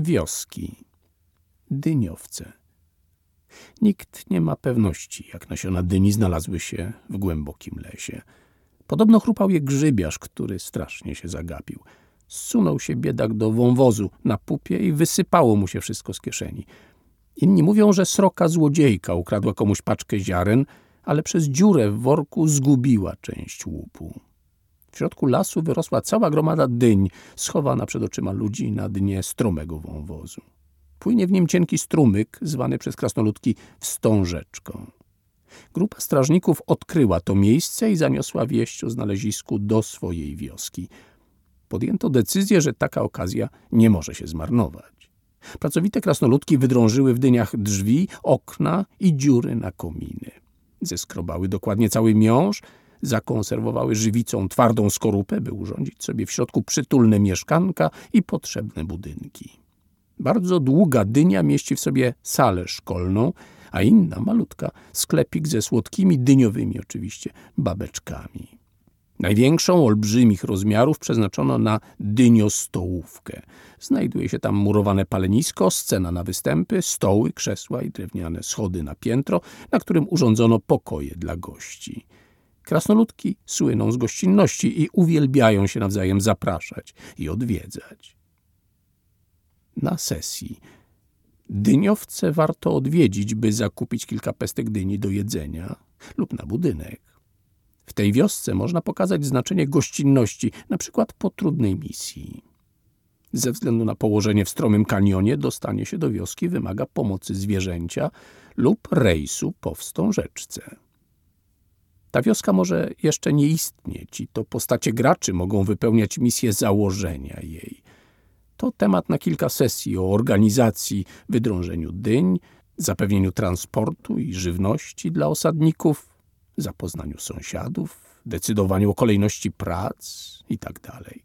Wioski. Dyniowce. Nikt nie ma pewności, jak nasiona dyni znalazły się w głębokim lesie. Podobno chrupał je grzybiarz, który strasznie się zagapił. Zsunął się biedak do wąwozu na pupie i wysypało mu się wszystko z kieszeni. Inni mówią, że sroka złodziejka ukradła komuś paczkę ziaren, ale przez dziurę w worku zgubiła część łupu. W środku lasu wyrosła cała gromada dyń, schowana przed oczyma ludzi na dnie stromego wąwozu. Płynie w nim cienki strumyk, zwany przez krasnoludki wstążeczką. Grupa strażników odkryła to miejsce i zaniosła wieść o znalezisku do swojej wioski. Podjęto decyzję, że taka okazja nie może się zmarnować. Pracowite krasnoludki wydrążyły w dyniach drzwi, okna i dziury na kominy. Zeskrobały dokładnie cały miąższ, zakonserwowały żywicą twardą skorupę, by urządzić sobie w środku przytulne mieszkanka i potrzebne budynki. Bardzo długa dynia mieści w sobie salę szkolną, a inna malutka sklepik ze słodkimi dyniowymi oczywiście babeczkami. Największą, olbrzymich rozmiarów przeznaczono na dyniostołówkę. Znajduje się tam murowane palenisko, scena na występy, stoły, krzesła i drewniane schody na piętro, na którym urządzono pokoje dla gości. Krasnoludki słyną z gościnności i uwielbiają się nawzajem zapraszać i odwiedzać. Na sesji dyniowce warto odwiedzić, by zakupić kilka pestek dyni do jedzenia lub na budynek. W tej wiosce można pokazać znaczenie gościnności, na przykład po trudnej misji. Ze względu na położenie w stromym kanionie dostanie się do wioski wymaga pomocy zwierzęcia lub rejsu po wstążeczce. Ta wioska może jeszcze nie istnieć i to postacie graczy mogą wypełniać misję założenia jej. To temat na kilka sesji o organizacji, wydrążeniu dyń, zapewnieniu transportu i żywności dla osadników, zapoznaniu sąsiadów, decydowaniu o kolejności prac itd. Tak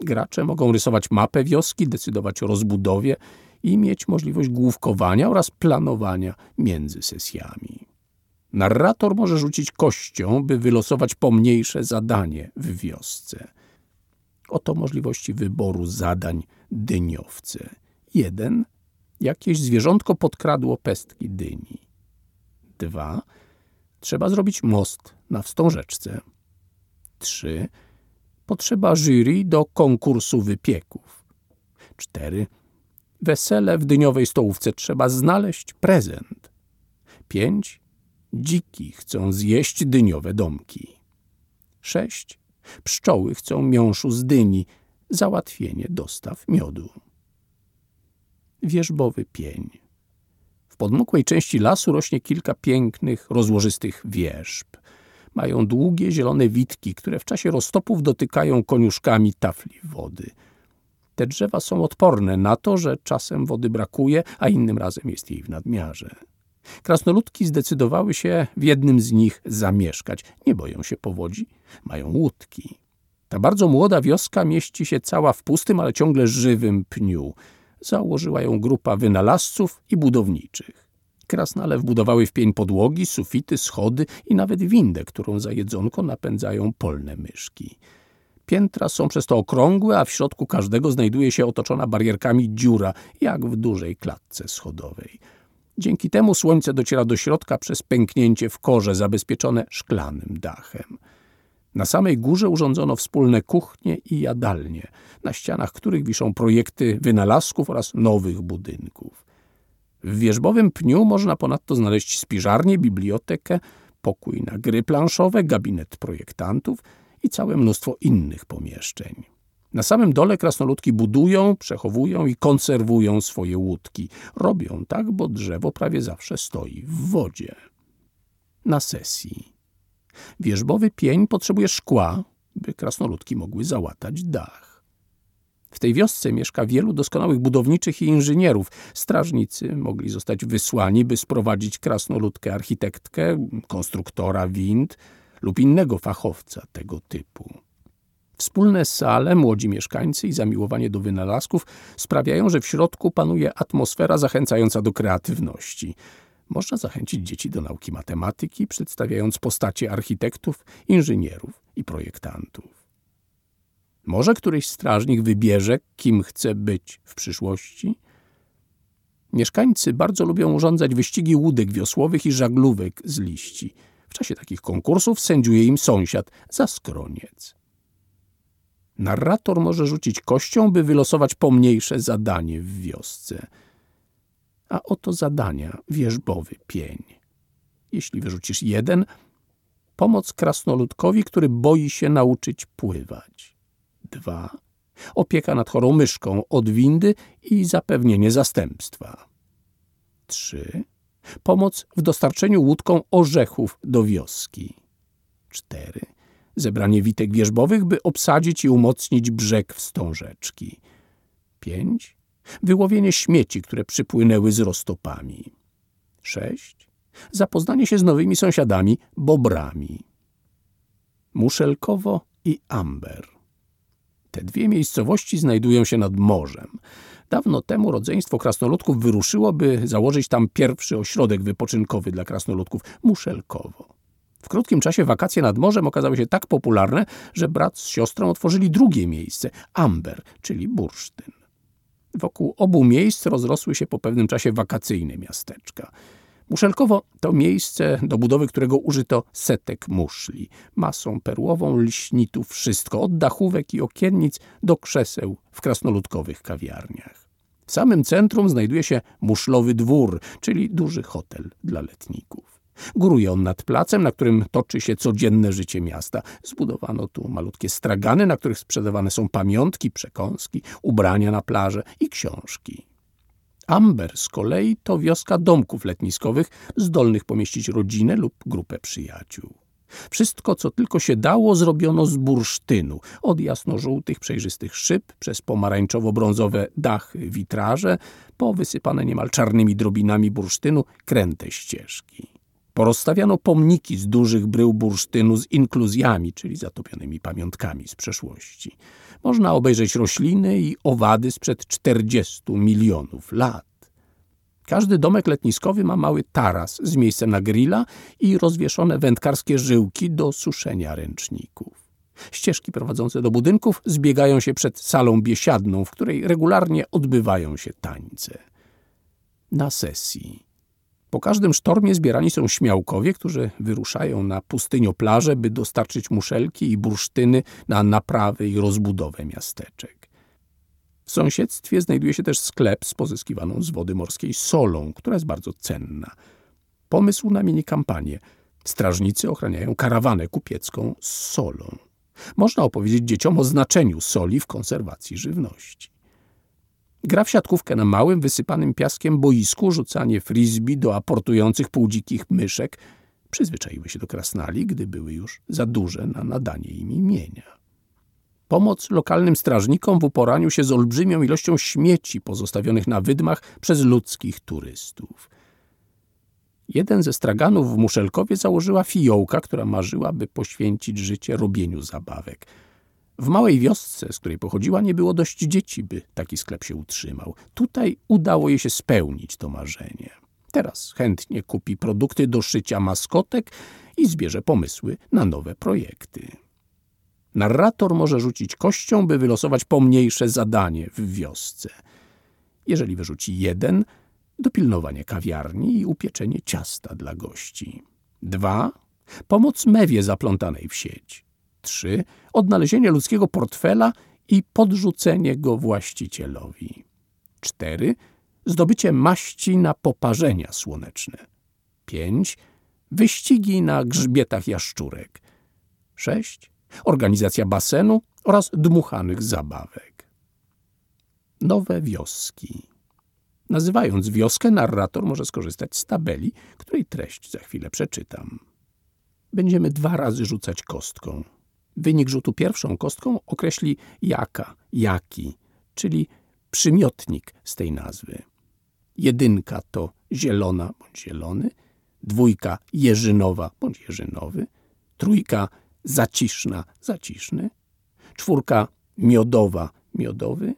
Gracze mogą rysować mapę wioski, decydować o rozbudowie i mieć możliwość główkowania oraz planowania między sesjami. Narrator może rzucić kością, by wylosować pomniejsze zadanie w wiosce. Oto możliwości wyboru zadań dyniowcy. Jeden. Jakieś zwierzątko podkradło pestki dyni. Dwa. Trzeba zrobić most na wstążeczce. Trzy. Potrzeba jury do konkursu wypieków. Cztery. Wesele w dyniowej stołówce trzeba znaleźć prezent. Pięć. Dziki chcą zjeść dyniowe domki. Sześć. Pszczoły chcą miąższu z dyni, załatwienie dostaw miodu. Wierzbowy pień. W podmokłej części lasu rośnie kilka pięknych, rozłożystych wierzb. Mają długie, zielone witki, które w czasie roztopów dotykają koniuszkami tafli wody. Te drzewa są odporne na to, że czasem wody brakuje, a innym razem jest jej w nadmiarze. Krasnoludki zdecydowały się w jednym z nich zamieszkać. Nie boją się powodzi, mają łódki. Ta bardzo młoda wioska mieści się cała w pustym, ale ciągle żywym pniu. Założyła ją grupa wynalazców i budowniczych. Krasnale wbudowały w pień podłogi, sufity, schody i nawet windę, którą za jedzonko napędzają polne myszki. Piętra są przez to okrągłe, a w środku każdego znajduje się otoczona barierkami dziura, jak w dużej klatce schodowej. Dzięki temu słońce dociera do środka przez pęknięcie w korze zabezpieczone szklanym dachem. Na samej górze urządzono wspólne kuchnie i jadalnie, na ścianach których wiszą projekty wynalazków oraz nowych budynków. W wierzbowym pniu można ponadto znaleźć spiżarnię, bibliotekę, pokój na gry planszowe, gabinet projektantów i całe mnóstwo innych pomieszczeń. Na samym dole krasnoludki budują, przechowują i konserwują swoje łódki. Robią tak, bo drzewo prawie zawsze stoi w wodzie. Na sesji. Wierzbowy pień potrzebuje szkła, by krasnoludki mogły załatać dach. W tej wiosce mieszka wielu doskonałych budowniczych i inżynierów. Strażnicy mogli zostać wysłani, by sprowadzić krasnoludkę architektkę, konstruktora wind lub innego fachowca tego typu. Wspólne sale, młodzi mieszkańcy i zamiłowanie do wynalazków sprawiają, że w środku panuje atmosfera zachęcająca do kreatywności. Można zachęcić dzieci do nauki matematyki, przedstawiając postacie architektów, inżynierów i projektantów. Może któryś strażnik wybierze, kim chce być w przyszłości? Mieszkańcy bardzo lubią urządzać wyścigi łódek wiosłowych i żaglówek z liści. W czasie takich konkursów sędziuje im sąsiad za skroniec. Narrator może rzucić kością, by wylosować pomniejsze zadanie w wiosce. A oto zadania wierzbowy pień. Jeśli wyrzucisz jeden, pomoc krasnoludkowi, który boi się nauczyć pływać. Dwa, opieka nad chorą myszką od windy i zapewnienie zastępstwa. Trzy, pomoc w dostarczeniu łódką orzechów do wioski. Cztery, zebranie witek wierzbowych, by obsadzić i umocnić brzeg wstążeczki. Pięć, wyłowienie śmieci, które przypłynęły z roztopami. Sześć, zapoznanie się z nowymi sąsiadami, bobrami. Muszelkowo i Amber. Te dwie miejscowości znajdują się nad morzem. Dawno temu rodzeństwo krasnoludków wyruszyło, by założyć tam pierwszy ośrodek wypoczynkowy dla krasnoludków Muszelkowo. W krótkim czasie wakacje nad morzem okazały się tak popularne, że brat z siostrą otworzyli drugie miejsce Amber, czyli bursztyn. Wokół obu miejsc rozrosły się po pewnym czasie wakacyjne miasteczka. Muszelkowo to miejsce, do budowy którego użyto setek muszli, masą perłową, liśnitów, wszystko, od dachówek i okiennic do krzeseł w krasnoludkowych kawiarniach. W samym centrum znajduje się muszlowy dwór, czyli duży hotel dla letników. Góruje on nad placem, na którym toczy się codzienne życie miasta. Zbudowano tu malutkie stragany, na których sprzedawane są pamiątki, przekąski, ubrania na plażę i książki. Amber z kolei to wioska domków letniskowych, zdolnych pomieścić rodzinę lub grupę przyjaciół. Wszystko, co tylko się dało, zrobiono z bursztynu. Od jasno-żółtych, przejrzystych szyb, przez pomarańczowo-brązowe dachy, witraże, po wysypane niemal czarnymi drobinami bursztynu kręte ścieżki. Porozstawiano pomniki z dużych brył bursztynu z inkluzjami, czyli zatopionymi pamiątkami z przeszłości. Można obejrzeć rośliny i owady sprzed 40 milionów lat. Każdy domek letniskowy ma mały taras z miejscem na grilla i rozwieszone wędkarskie żyłki do suszenia ręczników. Ścieżki prowadzące do budynków zbiegają się przed salą biesiadną, w której regularnie odbywają się tańce. Na sesji po każdym sztormie zbierani są śmiałkowie, którzy wyruszają na pustynioplażę, by dostarczyć muszelki i bursztyny na naprawę i rozbudowę miasteczek. W sąsiedztwie znajduje się też sklep z pozyskiwaną z wody morskiej solą, która jest bardzo cenna. Pomysł na mini kampanię. Strażnicy ochraniają karawanę kupiecką z solą. Można opowiedzieć dzieciom o znaczeniu soli w konserwacji żywności. Gra w siatkówkę na małym, wysypanym piaskiem boisku, rzucanie frisbee do aportujących półdzikich myszek przyzwyczaiły się do krasnali, gdy były już za duże na nadanie im imienia. Pomoc lokalnym strażnikom w uporaniu się z olbrzymią ilością śmieci pozostawionych na wydmach przez ludzkich turystów. Jeden ze straganów w Muszelkowie założyła fiołka, która marzyła, by poświęcić życie robieniu zabawek – w małej wiosce, z której pochodziła, nie było dość dzieci, by taki sklep się utrzymał. Tutaj udało jej się spełnić to marzenie. Teraz chętnie kupi produkty do szycia maskotek i zbierze pomysły na nowe projekty. Narrator może rzucić kością, by wylosować pomniejsze zadanie w wiosce. Jeżeli wyrzuci jeden, dopilnowanie kawiarni i upieczenie ciasta dla gości. Dwa, pomoc mewie zaplątanej w sieć. 3. Odnalezienie ludzkiego portfela i podrzucenie go właścicielowi. 4. Zdobycie maści na poparzenia słoneczne. 5. Wyścigi na grzbietach jaszczurek. 6. Organizacja basenu oraz dmuchanych zabawek. Nowe wioski. Nazywając wioskę, narrator może skorzystać z tabeli, której treść za chwilę przeczytam. Będziemy dwa razy rzucać kostką. Wynik rzutu pierwszą kostką określi jaka, jaki, czyli przymiotnik z tej nazwy. Jedynka to zielona bądź zielony, dwójka jeżynowa bądź jeżynowy, trójka zaciszna, zaciszny, czwórka miodowa, miodowy,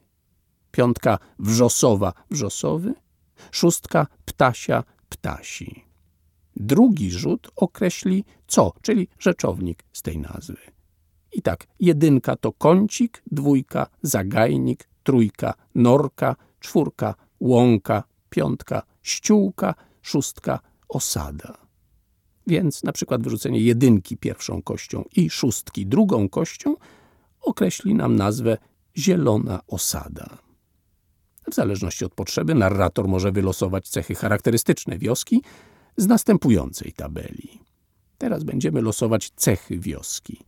piątka wrzosowa, wrzosowy, szóstka ptasia, ptasi. Drugi rzut określi co, czyli rzeczownik z tej nazwy. I tak, jedynka to kącik, dwójka zagajnik, trójka norka, czwórka łąka, piątka ściółka, szóstka osada. Więc na przykład wyrzucenie jedynki pierwszą kością i szóstki drugą kością określi nam nazwę zielona osada. W zależności od potrzeby narrator może wylosować cechy charakterystyczne wioski z następującej tabeli. Teraz będziemy losować cechy wioski.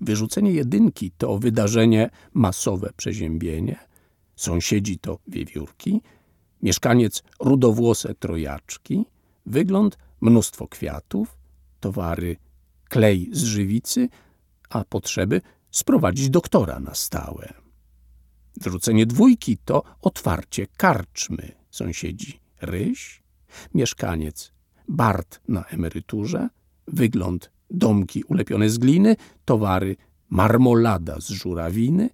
Wyrzucenie jedynki to wydarzenie masowe przeziębienie, sąsiedzi to wiewiórki, mieszkaniec rudowłose trojaczki, wygląd mnóstwo kwiatów, towary klej z żywicy, a potrzeby sprowadzić doktora na stałe. Wrzucenie dwójki to otwarcie karczmy, sąsiedzi ryś, mieszkaniec Bart na emeryturze, wygląd domki ulepione z gliny, towary marmolada z żurawiny,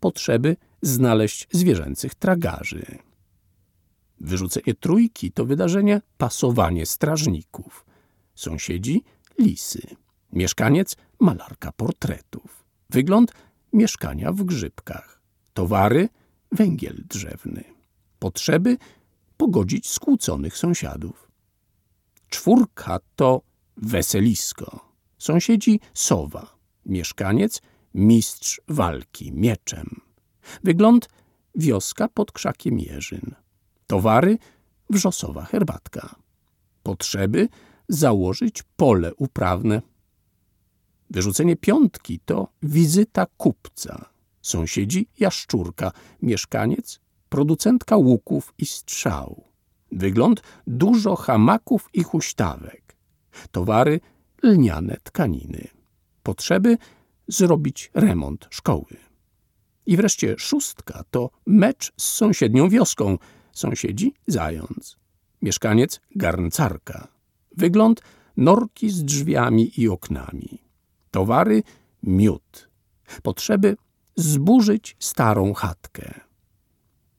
potrzeby znaleźć zwierzęcych tragarzy. Wyrzucenie trójki to wydarzenie pasowanie strażników. Sąsiedzi lisy. Mieszkaniec malarka portretów. Wygląd mieszkania w grzybkach. Towary węgiel drzewny. Potrzeby pogodzić skłóconych sąsiadów. Czwórka to weselisko. Sąsiedzi sowa. Mieszkaniec mistrz walki mieczem. Wygląd wioska pod krzakiem jeżyn. Towary wrzosowa herbatka. Potrzeby założyć pole uprawne. Wyrzucenie piątki to wizyta kupca. Sąsiedzi jaszczurka, mieszkaniec producentka łuków i strzał. Wygląd dużo hamaków i huśtawek. Towary lniane tkaniny. Potrzeby zrobić remont szkoły. I wreszcie szóstka to mecz z sąsiednią wioską. Sąsiedzi zając. Mieszkaniec garncarka. Wygląd norki z drzwiami i oknami. Towary miód. Potrzeby zburzyć starą chatkę.